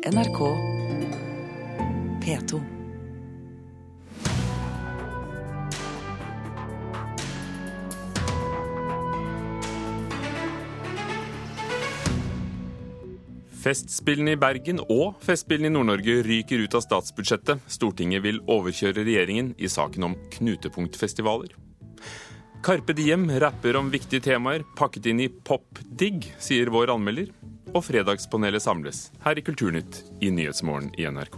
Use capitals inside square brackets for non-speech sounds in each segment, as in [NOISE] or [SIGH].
NRK P2. Festspillene i Bergen og Festspillene i Nord-Norge ryker ut av statsbudsjettet. Stortinget vil overkjøre regjeringen i saken om knutepunktfestivaler. Carpe Diem rapper om viktige temaer pakket inn i pop-digg, sier vår anmelder. Og Fredagspanelet samles her i Kulturnytt i Nyhetsmorgen i NRK.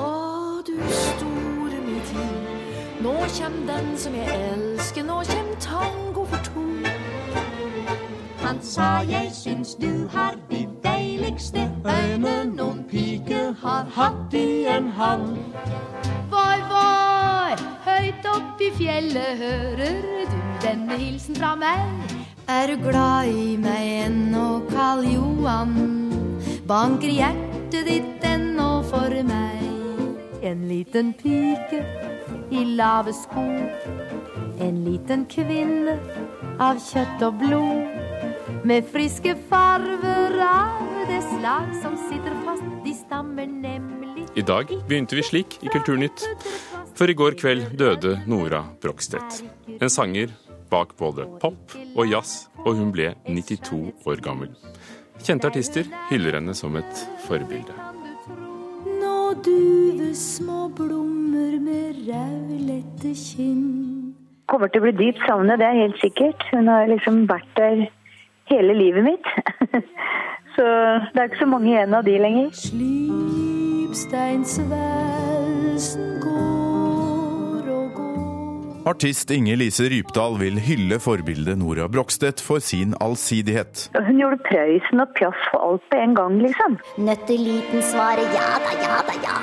Å, du store min tid. Nå kjem den som jeg elsker, nå kjem tango for to. Han sa jeg syns du har de deiligste øyne noen pike har hatt i en havn. Voi, voi, høyt opp i fjellet hører du denne hilsen fra meg. Er du glad i meg ennå, Karl Johan? Banker hjertet ditt ennå for meg? En liten pike i lave sko. En liten kvinne av kjøtt og blod. Med friske farver av det slag som sitter fast de stammer, nemlig I dag begynte vi slik i Kulturnytt, for i går kveld døde Nora Brogstedt. En sanger bak både pop og jazz, og hun ble 92 år gammel. Kjente artister hyller henne som et forbilde. Nå duver små blommer med raulette kinn. kommer til å bli dypt savnet, det er helt sikkert. Hun har liksom vært der hele livet mitt. [LAUGHS] Så det er ikke så mange igjen av de lenger. Slipsteinsvelsen går. Artist Inger Lise Rypdal vil hylle forbildet Nora Brogstedt for sin allsidighet. Hun gjorde Prøysen og Piaf og alt på en gang, liksom. Nøtteliten svarer ja da, ja da, ja.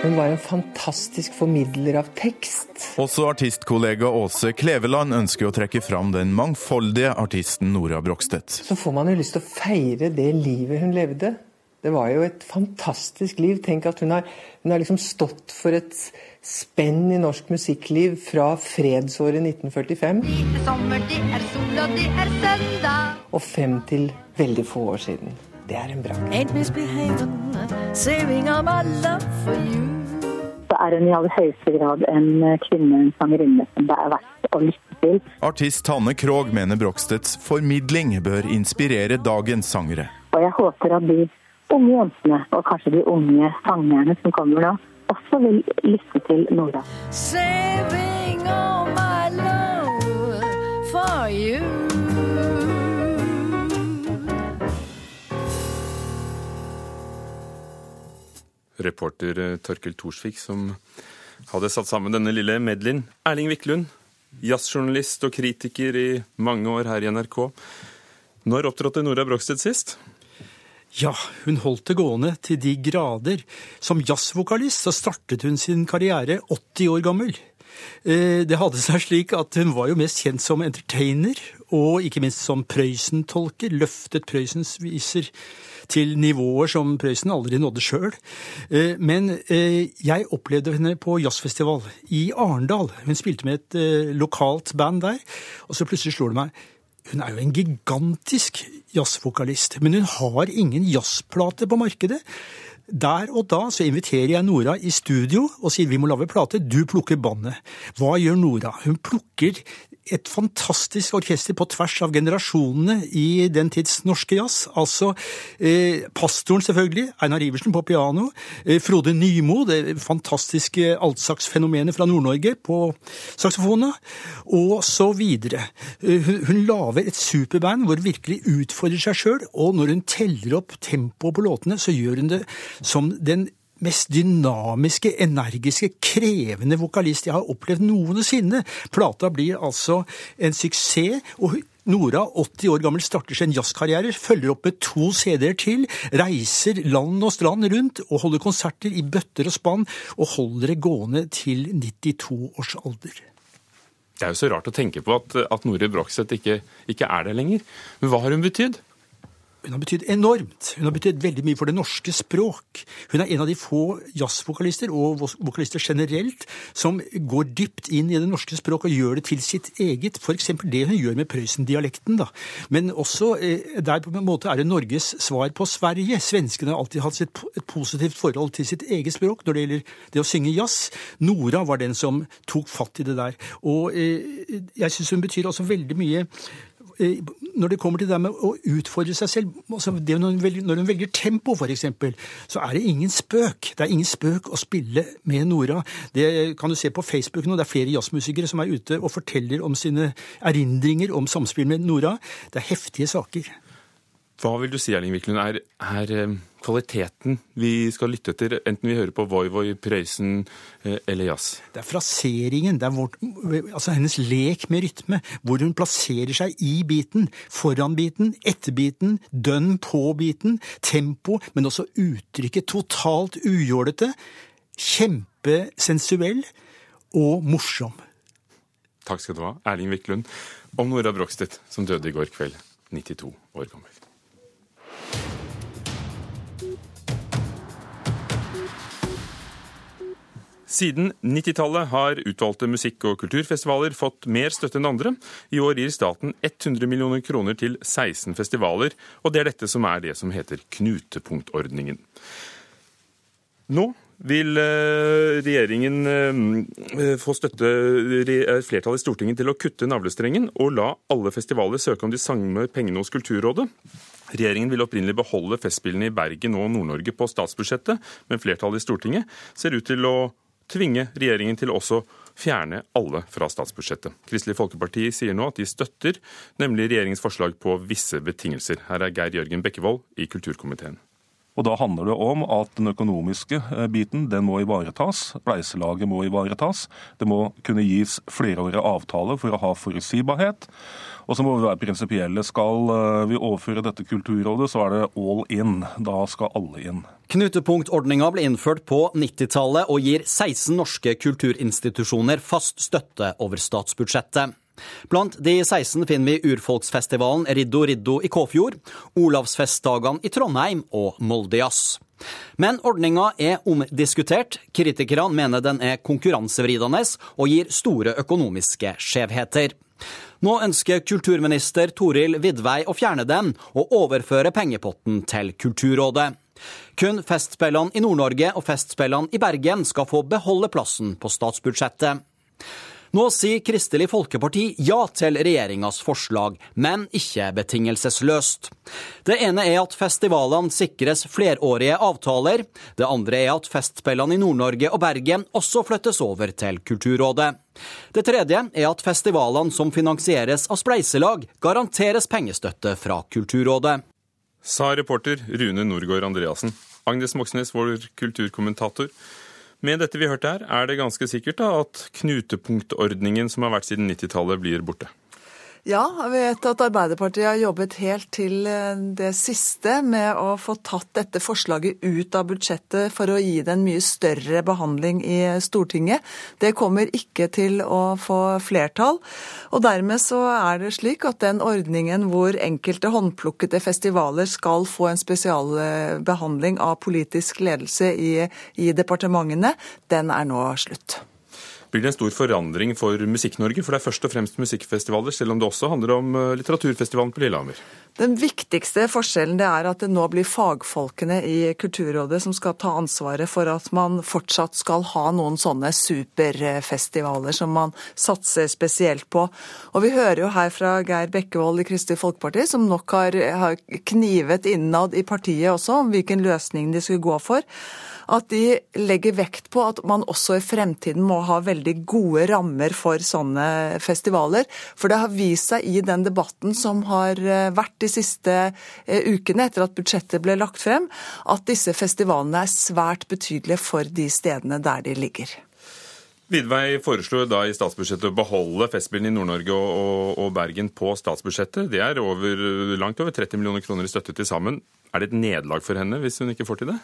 Hun var en fantastisk formidler av tekst. Også artistkollega Åse Kleveland ønsker å trekke fram den mangfoldige artisten Nora Brogstedt. Så får man jo lyst til å feire det livet hun levde. Det var jo et fantastisk liv. Tenk at hun har, hun har liksom stått for et spenn i norsk musikkliv fra fredsåret 1945 Det er sommer, det er sol, og det er søndag. og frem til veldig få år siden. Det er en bragd. Så er hun i aller høyeste grad en kvinne, en sangerinne, som det er verdt å lytte til. Artist Hanne Krogh mener Brogstedts formidling bør inspirere dagens sangere. Og jeg håper at de unge jentene, og kanskje de unge sangerne som kommer nå, også vil lytte til Nora. Saving all my love for you. Reporter eh, Torkel Thorsvik som hadde satt sammen denne lille medleyen. Erling Wiklund, jazzjournalist og kritiker i mange år her i NRK. Når opptrådte Nora Brogstedt sist? Ja, hun holdt det gående til de grader. Som jazzvokalist så startet hun sin karriere 80 år gammel. Eh, Det hadde seg slik at hun var jo mest kjent som entertainer, og ikke minst som Prøysen-tolker. Løftet Prøysens viser til nivåer som Prøysen aldri nådde sjøl. Men eh, jeg opplevde henne på jazzfestival i Arendal. Hun spilte med et eh, lokalt band der, og så plutselig slår det meg hun er jo en gigantisk jazzvokalist, men hun har ingen jazzplate på markedet. Der og da så inviterer jeg Nora i studio og sier vi må lage plate, du plukker båndet. Hva gjør Nora? Hun plukker et fantastisk orkester på tvers av generasjonene i den tids norske jazz. Altså eh, pastoren selvfølgelig, Einar Iversen på piano, eh, Frode Nymo, det fantastiske altsaksfenomenet fra Nord-Norge på saksofona, og så videre. Eh, hun, hun lager et superband hvor hun virkelig utfordrer seg sjøl, og når hun teller opp tempoet på låtene, så gjør hun det som den mest dynamiske, energiske, krevende vokalist jeg har opplevd noensinne. Plata blir altså en suksess. og Nora, 80 år gammel, starter sin jazzkarriere, følger opp med to CD-er til, reiser land og strand rundt og holder konserter i bøtter og spann, og holder det gående til 92 års alder. Det er jo så rart å tenke på at, at Nora Brokseth ikke, ikke er der lenger. Men hva har hun betydd? Hun har betydd enormt. Hun har betydd veldig mye for det norske språk. Hun er en av de få jazzvokalister, og vokalister generelt, som går dypt inn i det norske språk og gjør det til sitt eget. F.eks. det hun gjør med Prøysen-dialekten. Men også eh, der på en måte er det Norges svar på Sverige. Svenskene har alltid hatt et, positivt forhold til sitt eget språk når det gjelder det å synge jazz. Nora var den som tok fatt i det der. Og eh, jeg syns hun betyr også veldig mye når det kommer til det med å utfordre seg selv altså når, hun velger, når hun velger tempo, f.eks., så er det ingen spøk. Det er ingen spøk å spille med Nora. Det kan du se på Facebook nå. Det er flere jazzmusikere som er ute og forteller om sine erindringer om samspill med Nora. Det er heftige saker. Hva vil du si, Erling Wiklund, er, er, eh, kvaliteten vi skal lytte etter, enten vi hører på Voi Voi, Prøysen eh, eller jazz? Det er fraseringen, det er vårt, altså hennes lek med rytme, hvor hun plasserer seg i biten. Foran-biten, etter-biten, dønn på-biten, tempo, men også uttrykket totalt ujålete, kjempesensuell og morsom. Takk skal du ha, Erling Wiklund, om Nora Brogstedt, som døde i går kveld, 92 år gammel. Siden 90-tallet har utvalgte musikk- og kulturfestivaler fått mer støtte enn andre. I år gir staten 100 millioner kroner til 16 festivaler, og det er dette som er det som heter knutepunktordningen. Nå vil eh, regjeringen eh, få støtte eh, flertallet i Stortinget til å kutte navlestrengen og la alle festivaler søke om de samme pengene hos Kulturrådet. Regjeringen ville opprinnelig beholde Festspillene i Bergen og Nord-Norge på statsbudsjettet, men flertallet i Stortinget ser ut til å tvinge regjeringen til også fjerne alle fra statsbudsjettet. Kristelig Folkeparti sier nå at de støtter nemlig regjeringens forslag på visse betingelser. Her er Geir Jørgen Bekkevold i kulturkomiteen. Og Da handler det om at den økonomiske eh, biten den må ivaretas. Spleiselaget må ivaretas. Det må kunne gis flerårige avtaler for å ha forutsigbarhet. Og så må vi være prinsipielle. Skal eh, vi overføre dette Kulturrådet, så er det all in. Da skal alle inn. Knutepunktordninga ble innført på 90-tallet og gir 16 norske kulturinstitusjoner fast støtte over statsbudsjettet. Blant de 16 finner vi urfolksfestivalen Riddo Riddo i Kåfjord, Olavsfestdagene i Trondheim og Moldejazz. Men ordninga er omdiskutert. Kritikerne mener den er konkurransevridende og gir store økonomiske skjevheter. Nå ønsker kulturminister Toril Vidvei å fjerne den, og overføre pengepotten til Kulturrådet. Kun Festspillene i Nord-Norge og Festspillene i Bergen skal få beholde plassen på statsbudsjettet. Nå sier Kristelig Folkeparti ja til regjeringas forslag, men ikke betingelsesløst. Det ene er at festivalene sikres flerårige avtaler. Det andre er at Festspillene i Nord-Norge og Bergen også flyttes over til Kulturrådet. Det tredje er at festivalene som finansieres av spleiselag, garanteres pengestøtte fra Kulturrådet. Sa reporter Rune Norgård Andreassen. Agnes Moxnes, vår kulturkommentator. Med dette vi hørte her, er det ganske sikkert da, at knutepunktordningen som har vært siden 90-tallet, blir borte? Ja, jeg vet at Arbeiderpartiet har jobbet helt til eh, det siste med å få tatt dette forslaget ut av budsjettet for å gi det en mye større behandling i Stortinget. Det kommer ikke til å få flertall. Og dermed så er det slik at den ordningen hvor enkelte håndplukkede festivaler skal få en spesialbehandling av politisk ledelse i, i departementene, den er nå slutt. Blir det en stor forandring for Musikk-Norge? For det er først og fremst musikkfestivaler, selv om det også handler om eh, litteraturfestivalen på Lillehammer. Den viktigste forskjellen er at det nå blir fagfolkene i Kulturrådet som skal ta ansvaret for at man fortsatt skal ha noen sånne superfestivaler som man satser spesielt på. Og vi hører jo her fra Geir Bekkevold i Kristelig Folkeparti, som nok har, har knivet innad i partiet også om hvilken løsning de skulle gå for at de legger vekt på at man også i fremtiden må ha veldig gode rammer for sånne festivaler. For det har vist seg i den debatten som har eh, vært de siste eh, ukene etter at budsjettet ble lagt frem, at disse festivalene er svært betydelige for de stedene der de ligger. Vidvei foreslo da i statsbudsjettet å beholde Festspillene i Nord-Norge og, og, og, Bergen på statsbudsjettet. Det er over, langt over 30 millioner kroner i støtte til sammen. Er det et nederlag for henne hvis hun ikke får til det?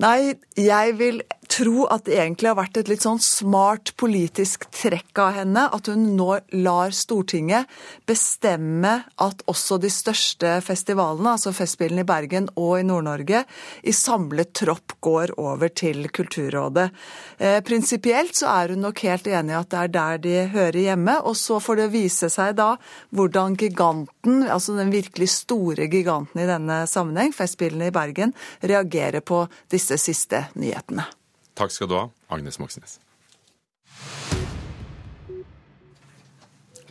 Nei, jeg vil tro at det egentlig har vært et litt sånn smart politisk trekk av henne at hun nå lar Stortinget bestemme at også de største festivalene, altså Festspillene i Bergen og i Nord-Norge, i samlet tropp går over til Kulturrådet. Eh, prinsipielt så er hun nok helt enig i at det er der de hører hjemme, og så får det vise seg da hvordan giganten, altså den virkelig store giganten i denne sammenheng, Festspillene i Bergen, reagerer på disse siste nyhetene. Takk skal du ha, Agnes Moxnes.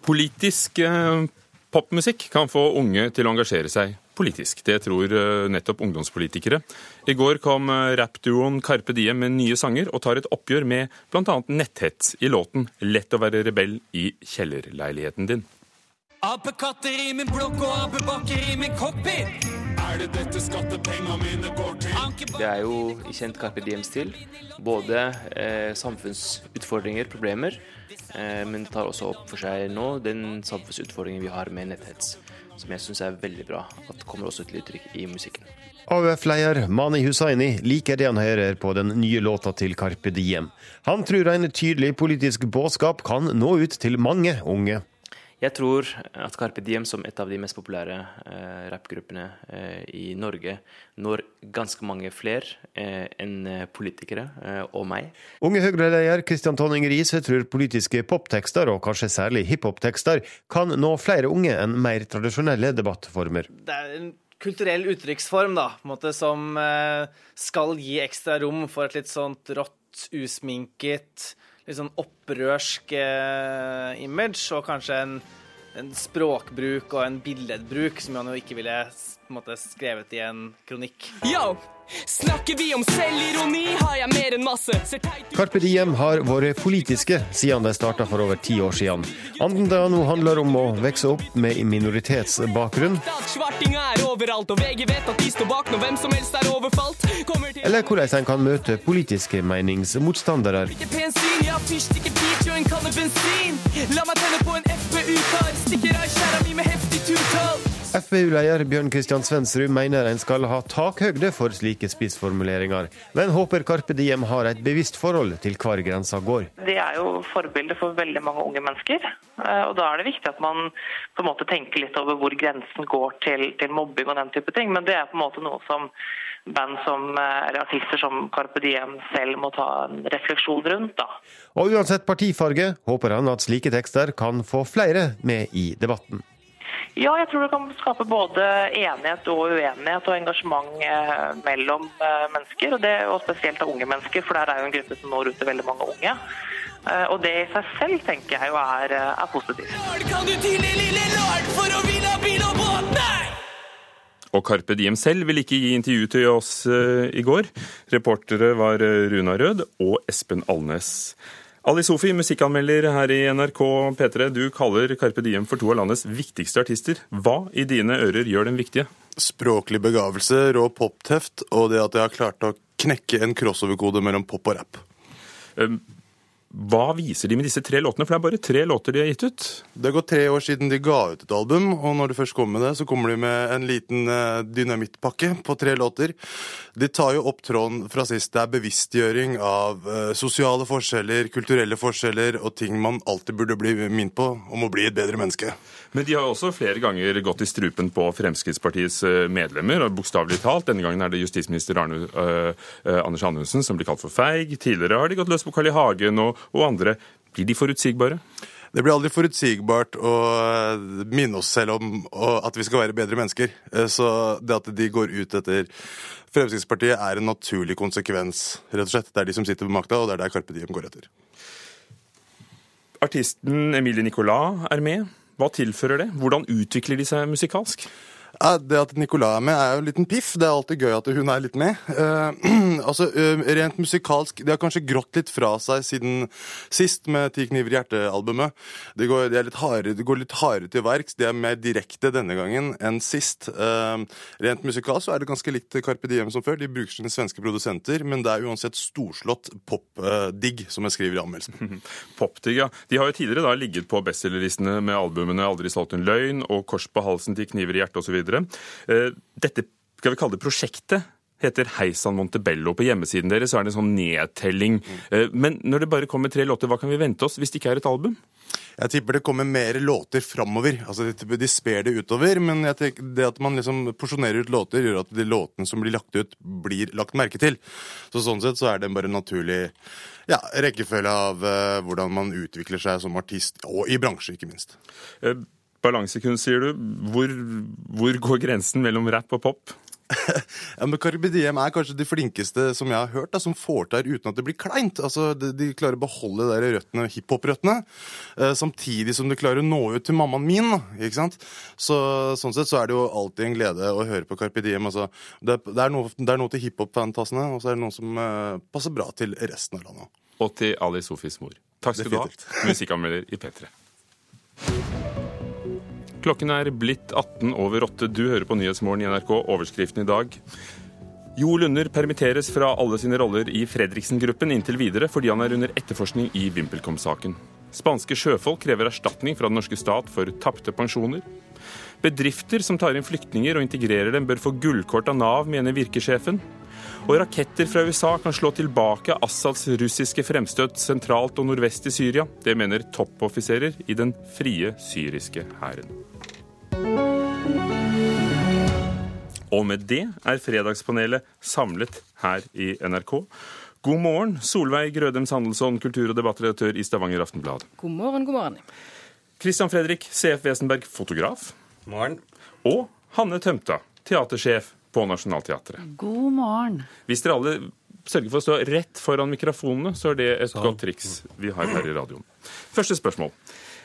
Politisk eh, popmusikk kan få unge til å engasjere seg politisk. Det tror eh, nettopp ungdomspolitikere. I går kom eh, rappduoen Carpe Diem med nye sanger og tar et oppgjør med bl.a. netthets i låten 'Lett å være rebell i kjellerleiligheten din'. Apekatter i min blokk og apebakker i min cockpit. Er det dette skattepenga mine går til? Det er jo i kjent Carpe Diem-stil. Både eh, samfunnsutfordringer, problemer, eh, men tar også opp for seg nå den samfunnsutfordringen vi har med netthets. Som jeg syns er veldig bra at kommer også til uttrykk i musikken. AUF-leder Mani Hussaini liker det han hører på den nye låta til Carpe Diem. Han tror en tydelig politisk budskap kan nå ut til mange unge. Jeg tror at Carpe Diem, som et av de mest populære eh, rappgruppene eh, i Norge, når ganske mange flere eh, enn politikere eh, og meg. Unge Høyre-leder Kristian Tonning Riise tror politiske poptekster, og kanskje særlig hiphop-tekster, kan nå flere unge enn mer tradisjonelle debattformer. Det er en kulturell uttrykksform da, måte, som eh, skal gi ekstra rom for et litt sånt rått, usminket litt sånn opprørsk eh, image, og kanskje en, en, språkbruk og en billedbruk som han jo ikke ville måte, skrevet i en kronikk. Yo! Snakker vi om selvironi, har jeg mer enn masse. Carpe Diem har vært politiske siden de starta for over ti år siden. Anten det nå handler om å vokse opp med minoritetsbakgrunn, eller hvordan en kan møte politiske meningsmotstandere. La meg tenne på en FPU-kar, FpU-leder Bjørn Kristian Svensrud mener en skal ha takhøgde for slike spissformuleringer, men håper Carpe Diem har et bevisst forhold til hvor grensa går. De er jo forbilder for veldig mange unge mennesker, eh, og da er det viktig at man på en måte tenker litt over hvor grensen går til, til mobbing og den type ting. Men det er på en måte noe som band som, eh, eller artister som Carpe Diem selv må ta en refleksjon rundt. da. Og uansett partifarge håper han at slike tekster kan få flere med i debatten. Ja, jeg tror det kan skape både enighet og uenighet og engasjement eh, mellom eh, mennesker. Og, det, og spesielt av unge mennesker, for der er jo en gruppe som når ut til veldig mange unge. Eh, og det i seg selv tenker jeg jo er, er positivt. Kan du tine, lille lord, for å vinne bil og båt? Nei! Og Carpe Diem selv vil ikke gi intervju til oss i går. Reportere var Runa Rød og Espen Alnes. Ali Sofi, musikkanmelder her i NRK P3. Du kaller Carpe Diem for to av landets viktigste artister. Hva i dine ører gjør dem viktige? Språklig begavelse, rå popteft og det at jeg har klart å knekke en crossover-kode mellom pop og rap. Um, hva viser de med disse tre låtene? For det er bare tre låter de har gitt ut. Det har gått tre år siden de ga ut et album, og når de først kommer med det, så kommer de med en liten uh, dynamittpakke på tre låter. De tar jo opp tråden fra sist. Det er bevisstgjøring av uh, sosiale forskjeller, kulturelle forskjeller og ting man alltid burde bli minnet på om å bli et bedre menneske. Men de har også flere ganger gått i strupen på Fremskrittspartiets eh, medlemmer, og bokstavelig talt. Denne gangen er det justisminister Arne, uh, Anders Anundsen som blir kalt for feig. Tidligere har de gått løs på Carl I. Hagen og og andre. Blir de forutsigbare? Det blir aldri forutsigbart å minne oss selv om at vi skal være bedre mennesker. Så det at de går ut etter Fremskrittspartiet er en naturlig konsekvens, rett og slett. Det er de som sitter ved makta, og det er der Carpe Diem går etter. Artisten Emilie Nicolas er med. Hva tilfører det? Hvordan utvikler de seg musikalsk? Det at Nicolai er med, er jo en liten piff. Det er alltid gøy at hun er litt med. Uh, [CLEARS THROAT] altså, uh, Rent musikalsk De har kanskje grått litt fra seg siden sist med Ti kniver i hjertet-albumet. De, går, de, de går litt hardere til verks. De er mer direkte denne gangen enn sist. Uh, rent musikalsk er det ganske likt Carpe Diem som før. De bruker sine svenske produsenter, men det er uansett storslått popdigg, som jeg skriver i anmeldelsen. [LAUGHS] Pop-digg, ja. De har jo tidligere da ligget på bestselgerlistene med albumene 'Aldri solgt en løgn' og 'Kors på halsen til kniver i hjertet' osv. Eh, dette skal vi kalle det prosjektet heter Heisan Montebello. På hjemmesiden deres så er det en sånn nedtelling. Eh, Men når det bare kommer tre låter, hva kan vi vente oss hvis det ikke er et album? Jeg tipper det kommer mer låter framover. Altså, de, sper det utover, men jeg det at man liksom porsjonerer ut låter, gjør at de låtene som blir lagt ut, blir lagt merke til. Så Sånn sett så er det bare en naturlig ja, rekkefølge av uh, hvordan man utvikler seg som artist, og i bransje, ikke minst. Eh, Balansekunst, sier du. Hvor, hvor går grensen mellom rap og pop? [LAUGHS] Ja, men Carpe Diem er kanskje de flinkeste som jeg har hørt, da, som får til uten at det blir kleint. Altså, de, de klarer å beholde de røttene, hiphop-røttene, eh, samtidig som de klarer å nå ut til mammaen min. Ikke sant? Så, sånn sett så er det jo alltid en glede å høre på Carpe Diem. Altså, det, det, er noe, det er noe til hiphop-fantasene, og så er det noe som eh, passer bra til resten av landet. Og til Ali Sofis mor. Takk skal du ha, musikkanmelder i P3. Klokken er blitt 18 over 8. Du hører på Nyhetsmorgen i NRK. Overskriften i dag. Jo Lunder permitteres fra alle sine roller i Fredriksen-gruppen inntil videre fordi han er under etterforskning i VimpelCom-saken. Spanske sjøfolk krever erstatning fra den norske stat for tapte pensjoner. Bedrifter som tar inn flyktninger og integrerer dem, bør få gullkort av Nav, mener virkesjefen. Og raketter fra USA kan slå tilbake Assads russiske fremstøt sentralt og nordvest i Syria. Det mener toppoffiserer i den frie syriske hæren. Og med det er Fredagspanelet samlet her i NRK. God morgen, Solveig Grødem Sandelsson, kultur- og debattredaktør i Stavanger Aftenblad. God morgen, god morgen. Christian Fredrik CF Wesenberg, fotograf. Morgen. Og Hanne Tømta, teatersjef på Nationaltheatret. God morgen. Hvis dere alle sørger for å stå rett foran mikrofonene, så er det et så. godt triks vi har her i radioen. Første spørsmål.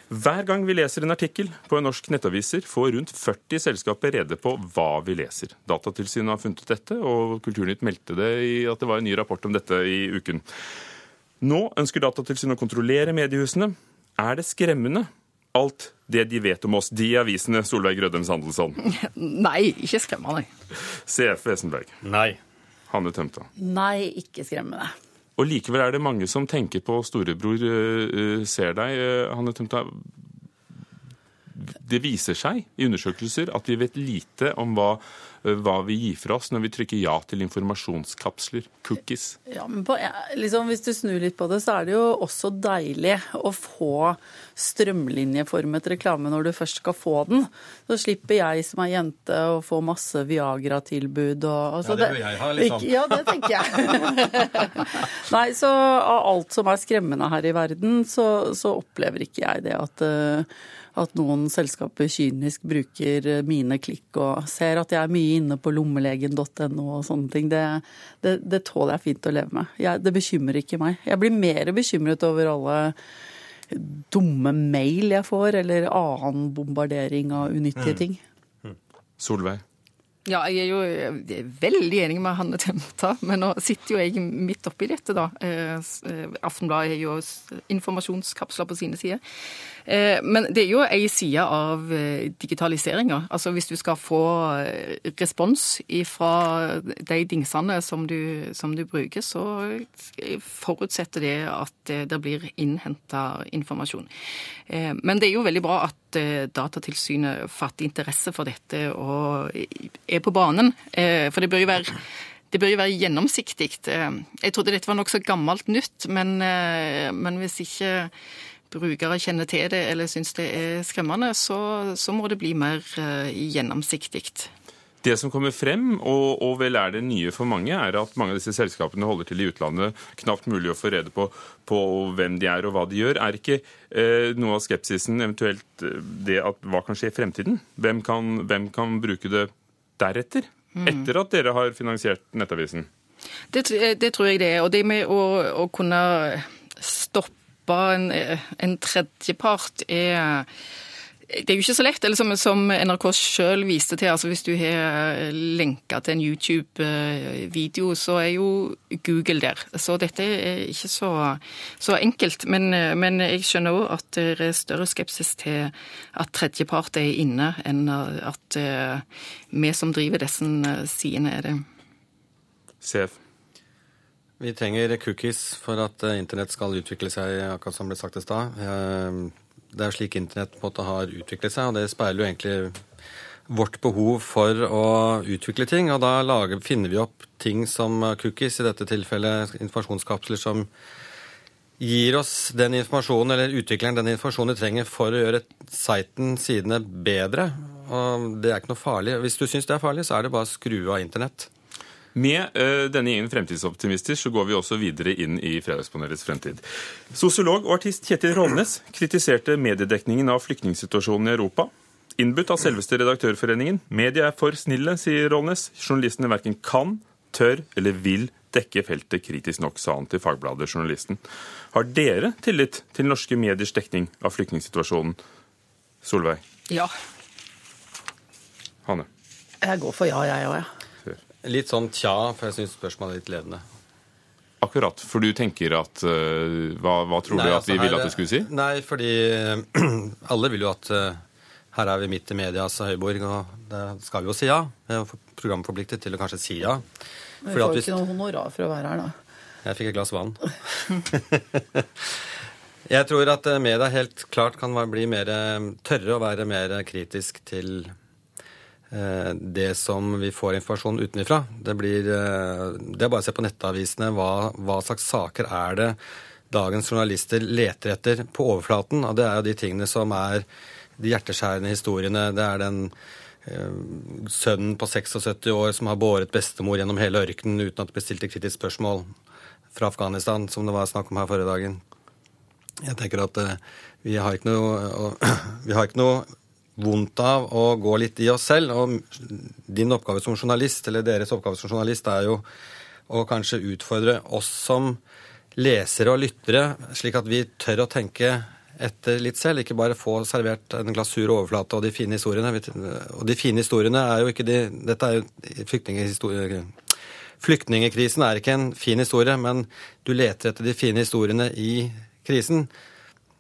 Hver gang vi leser en artikkel på en norsk nettaviser, får rundt 40 selskaper rede på hva vi leser. Datatilsynet har funnet ut dette, og Kulturnytt meldte det i at det var en ny rapport om dette i uken. Nå ønsker Datatilsynet å kontrollere mediehusene. Er det skremmende, alt det de vet om oss, de avisene, Solveig Grødem Sandelsson? [LAUGHS] Nei, ikke skremmende. CF Wesenberg. Nei. Hanne Tømta. Nei, ikke skremmende. Og likevel er det mange som tenker på storebror eh, eh, ser deg. eh, Hanne Tømta, det viser seg i undersøkelser at vi vet lite om hva, hva vi gir fra oss når vi trykker ja til informasjonskapsler, cookies. Ja, men på, liksom, Hvis du snur litt på det, så er det jo også deilig å få strømlinjeformet reklame når du først skal få den. Så slipper jeg som er jente å få masse Viagra-tilbud og altså, Ja, det bør jeg ha, liksom. Ikke- Ja, det tenker jeg. [LAUGHS] Nei, så av alt som er skremmende her i verden, så, så opplever ikke jeg det at eh, at noen selskaper kynisk bruker eh, mine klikk og ser at jeg er mye inne på lommelegen.no og sånne ting. Det, det, det tåler jeg fint å leve med. Jeg, det bekymrer ikke meg. Jeg blir mer bekymret over alle dumme mail jeg får, eller annen bombardering av unyttige Mm. ting. Solveig. Ja, jeg er jo er veldig enig med Hanne Temta, men nå sitter jo jeg midt oppi dette, da. Eh, eh, Aftenbladet har jo informasjonskapsler på sine sider. Eh, Men det er jo ei side av eh, digitaliseringa. Altså hvis du skal få eh, respons fra de dingsene som du, som du bruker, så forutsetter det at eh, det blir innhenta informasjon. Eh, Men det er jo veldig bra at eh, Datatilsynet fatter interesse for dette og er på banen. Eh, For det bør jo være bør jo være gjennomsiktig. Eh, Jeg trodde dette var nokså gammelt nytt, men, men hvis ikke brukere kjenner til det eller syns det er skremmende, så, så må det bli mer gjennomsiktig. Det som kommer frem, og, og vel er det nye for mange, er at mange av disse selskapene holder til i utlandet. Knapt mulig å få rede på, på hvem de er og hva de gjør. Er ikke eh, noe av skepsisen eventuelt eh, det at hva kan skje i fremtiden? Hvem kan, hvem kan bruke det deretter? Mm. Etter at dere har finansiert Nettavisen? Det, det tror jeg det er. Og det med å, å kunne stoppe en, en tredjepart er det er jo ikke så lett. eller Som, som NRK sjøl viste til, altså hvis du har lenka til en YouTube-video, så er jo Google der. Så dette er ikke så, så enkelt. Men, men jeg skjønner òg at det er større skepsis til at tredjepart er inne, enn at eh, vi som driver disse sidene, er det. CF. Vi trenger cookies for at eh, internett skal utvikle seg, akkurat som ble sagt i stad. Det er slik internett på en måte har utviklet seg, og det speiler jo egentlig vårt behov for å utvikle ting. Og da lager, finner vi opp ting som cookies, i dette tilfellet informasjonskapsler som gir oss den informasjonen, eller utvikleren den informasjonen de trenger for å gjøre siten, sidene, bedre. Og det er ikke noe farlig. Hvis du syns det er farlig, så er det bare å skru av internett. Med uh, denne gjengen fremtidsoptimister så går vi også videre inn i Fredagspanelets fremtid. Sosiolog og artist Kjetil Rollnes kritiserte mediedekningen av flyktningsituasjonen i Europa. Innbudt av selveste Redaktørforeningen. Media er for snille, sier Rolnes. Journalistene verken kan, tør eller vil dekke feltet kritisk nok, sa han til Fagbladet Journalisten. Har dere tillit til norske mediers dekning av flyktningsituasjonen? Solveig? Ja. Hanne? Jeg går for ja, jeg òg, jeg. Litt sånn tja, for jeg syns spørsmålet er litt ledende. Akkurat, for du tenker at uh, hva, hva, tror nei, du at altså, vi ville at du skulle si? Nei, fordi [CLEARS THROAT] alle vil jo at uh, her er vi midt i medias høyborg, og det skal vi jo si ja. Vi er programforpliktet til å kanskje si ja. Men vi får ikke noe honorar for å være her, da. Jeg fikk et glass vann. [LAUGHS] jeg tror at eh, media helt klart kan bli mer tørre å være mer kritisk til Eh, det som vi får informasjon utenfra. Det, blir, eh, det er bare å se på nettavisene hva, hva, slags saker er det dagens journalister leter etter på overflaten. Og det er jo de tingene som er de hjerteskjærende historiene. Det er den eh, sønnen på 76 år som har båret bestemor gjennom hele ørkenen uten at det ble stilt et kritisk spørsmål fra Afghanistan, som det var snakk om her forrige dagen. Jeg tenker at eh, vi har ikke noe, [CLEARS THROAT] vi har ikke noe vondt av å gå litt i oss selv. Og din oppgave som journalist, eller deres oppgave som journalist, er jo å kanskje utfordre oss som lesere og lyttere, slik at vi tør å tenke etter litt selv, ikke bare få servert en glasur overflate og de fine historiene. Og de fine historiene er jo ikke de Dette er jo flyktninghistorie... Flyktningekrisen er ikke en fin historie, men du leter etter de fine historiene i krisen.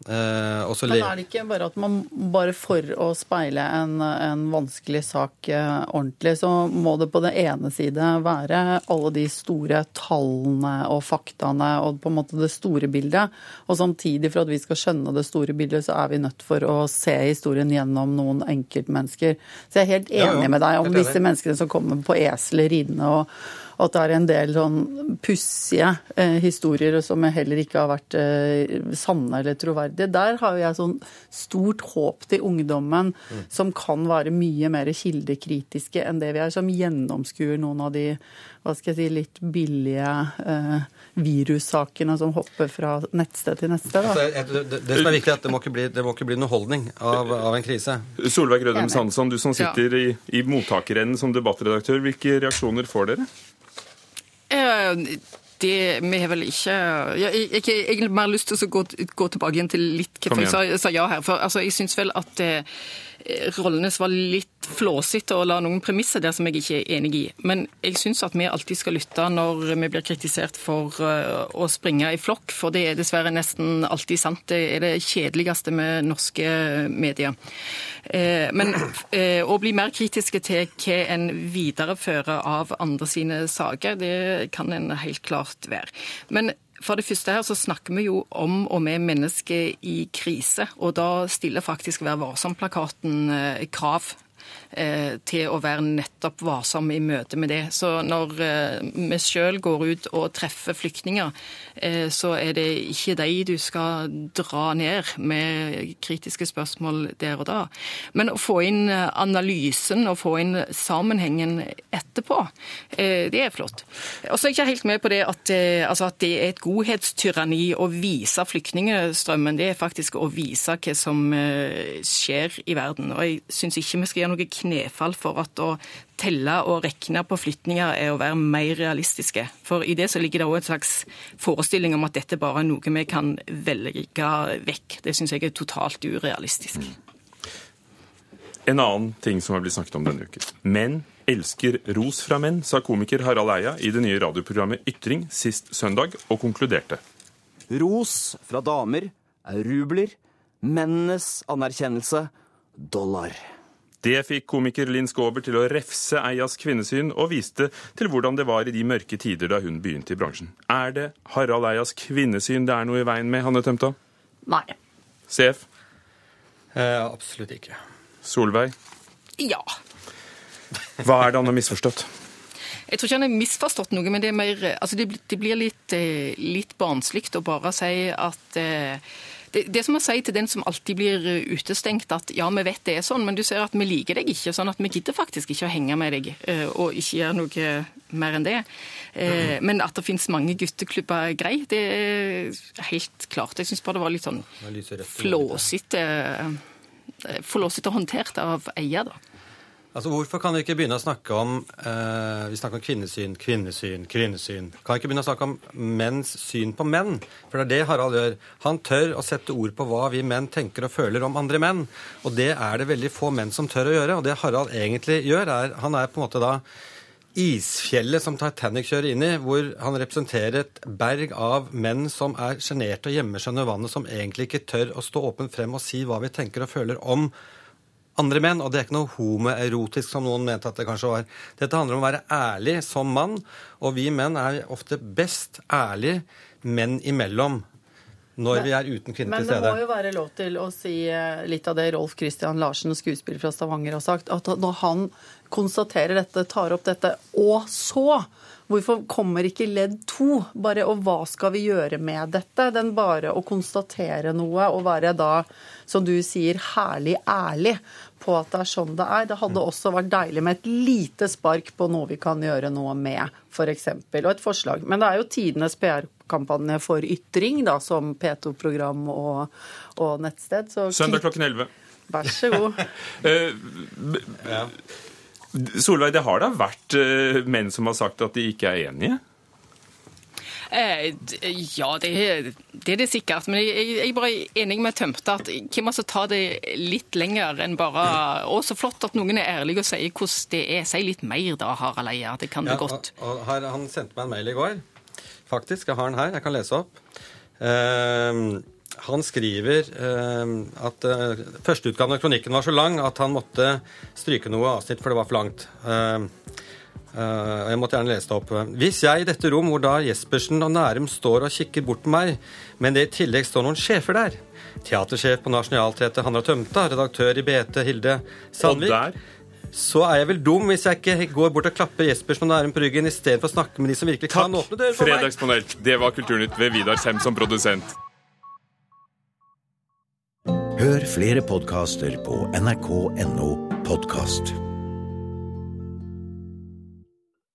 Eh, Men er det ikke bare at man bare for å speile en, en vanskelig sak eh, ordentlig, så må det på det ene side være alle de store tallene og faktaene og på en måte det store bildet. Og samtidig, for at vi skal skjønne det store bildet, så er vi nødt for å se historien gjennom noen enkeltmennesker. Så jeg er helt enig ja, ja. med deg om disse menneskene som kommer på eseler ridende og at det er en del sånn pussige eh, historier som heller ikke har vært eh, sanne eller troverdige. Der har jeg sånn stort håp til ungdommen, mm. som kan være mye mer kildekritiske enn det vi er, som gjennomskuer noen av de hva skal jeg si, litt billige eh, virussakene som hopper fra nettsted til nettsted. Altså, det, det, det, som er viktig, er at det må ikke bli, må ikke bli underholdning av, av, en krise. Solveig Rødem Sandsson, du som sitter ja. i, i mottakerenden som debattredaktør, hvilke reaksjoner får dere? Eh, det Vi har vel ikke Jeg har egentlig mer lyst til å gå, gå tilbake igjen til litt hva jeg sa, sa, ja her. For altså, jeg syns vel at eh, Rollenes var litt flåsete og la noen premisser der som jeg ikke er enig i. Men jeg syns at vi alltid skal lytte når vi blir kritisert for uh, å springe i flokk, for det er dessverre nesten alltid sant. Det er det kjedeligste med norske medier. Uh, men uh, å bli mer kritiske til hva en viderefører av andre sine saker, det kan en helt klart være. Men for det første her så snakker vi jo om og med mennesker i krise, og da stiller faktisk Vær varsom-plakaten eh, krav til å være nettopp varsom i møte med det. Så når eh, vi sjøl går ut og treffer flyktninger, eh, så er det ikke de du skal dra ned med kritiske spørsmål der og da. Men å få inn analysen og få inn sammenhengen etterpå, det er flott. Og så er jeg ikke helt med på det at, altså at det er et godhetstyranni å vise flyktningstrømmen. Det er faktisk å vise hva som skjer i verden. Og jeg syns ikke vi skal gjøre noe knefall for at å telle og regne på flytninger er å være mer realistiske. For i det så ligger det òg en slags forestilling om at dette bare er noe vi kan velge vekk. Det syns jeg er totalt urealistisk. En annen ting som har blitt snakket om denne uken. Menn elsker ros fra menn, sa komiker Harald Eia i det nye radioprogrammet Ytring sist søndag, og konkluderte. Ros fra damer er rubler. Mennenes anerkjennelse dollar. Det fikk komiker Linn Skåber til å refse Eias kvinnesyn, og viste til hvordan det var i de mørke tider da hun begynte i bransjen. Er det Harald Eias kvinnesyn det er noe i veien med, Hanne Tømta? Nei. CF? Eh, absolutt ikke. Solveig? Ja. Hva er det han har misforstått? Jeg tror ikke han har misforstått noe, men det, er mer, altså det, det blir litt, eh, litt barnslig å bare si at eh, det, som å si til den som alltid blir utestengt at ja, vi vet det er sånn, men du ser at vi liker deg ikke, sånn at vi gidder faktisk ikke å henge med deg eh, og ikke gjøre noe mer enn det. Eh, men at det finnes mange gutteklubber, grei, det er helt klart. Jeg syns bare det var litt sånn flåsete eh, flåsete håndtert av eier, da. Altså, Hvorfor kan vi ikke begynne å snakke om eh, vi snakker om kvinnesyn, kvinnesyn, kvinnesyn? Kan vi ikke begynne å snakke om menns syn på menn? For det er det Harald gjør. Han tør å sette ord på hva vi menn tenker og føler om andre menn. Og det er det veldig få menn som tør å gjøre. Og det Harald egentlig gjør, er Han er på en måte da isfjellet som Titanic kjører inn i, hvor han representerer et berg av menn som er sjenerte og gjemmer seg under vannet, som egentlig ikke tør å stå åpent frem og si hva vi tenker og føler om andre menn. Og det er ikke noe homoerotisk, som noen mente at det kanskje var. Dette handler om å være ærlig som mann, og vi menn er ofte best ærlige menn imellom når vi er uten kvinner til stede. Men det må jo være lov til å si eh, litt av det Rolf Christian Larsen, skuespiller fra Stavanger, har sagt. At når han konstaterer dette, tar opp dette, og så Hvorfor kommer ikke ledd to? Bare, og hva skal vi gjøre med dette? Den bare å konstatere noe og være da, som du sier, herlig ærlig på at det er sånn det er. Det hadde også vært deilig med et lite spark på noe vi kan gjøre noe med, f.eks. Og et forslag. Men det er jo tidenes PR-kampanje for ytring, da, som P2-program og, og, nettsted. Så Søndag klokken 11. Vær så god. [LAUGHS] Solveig, det har da vært uh, menn som har sagt at de ikke er enige? Eh, ja, det, det, er det sikkert. Men jeg, jeg er bare enig med Tømte at hvem altså tar det litt lenger enn bare Å, så flott at noen er ærlige og sier hvordan det er. Si litt mer da, Harald Eia. Det kan ja, du godt. Og, og her, han sendte meg en mail i går. Faktisk. Jeg har den her. Jeg kan lese opp. Uh, han skriver uh, at uh, førsteutgaven av kronikken var så lang at han måtte stryke noe avsnitt, for det var for langt. Uh, jeg måtte gjerne lese det opp. Hvis jeg i dette rom hvor da Jespersen og Nærum står og kikker bort på meg, men det i tillegg står noen sjefer der Teatersjef på Nationaltheatret Hanna Tømta, redaktør i BT Hilde Sandvik så er jeg vel dum hvis jeg ikke går bort og klapper Jespersen og Nærum på ryggen istedenfor å snakke med de som virkelig kan åpne dører for meg. Fredagspanel. Det var Kulturnytt ved Vidar Sem som produsent. Hør flere podkaster på nrk.no podkast.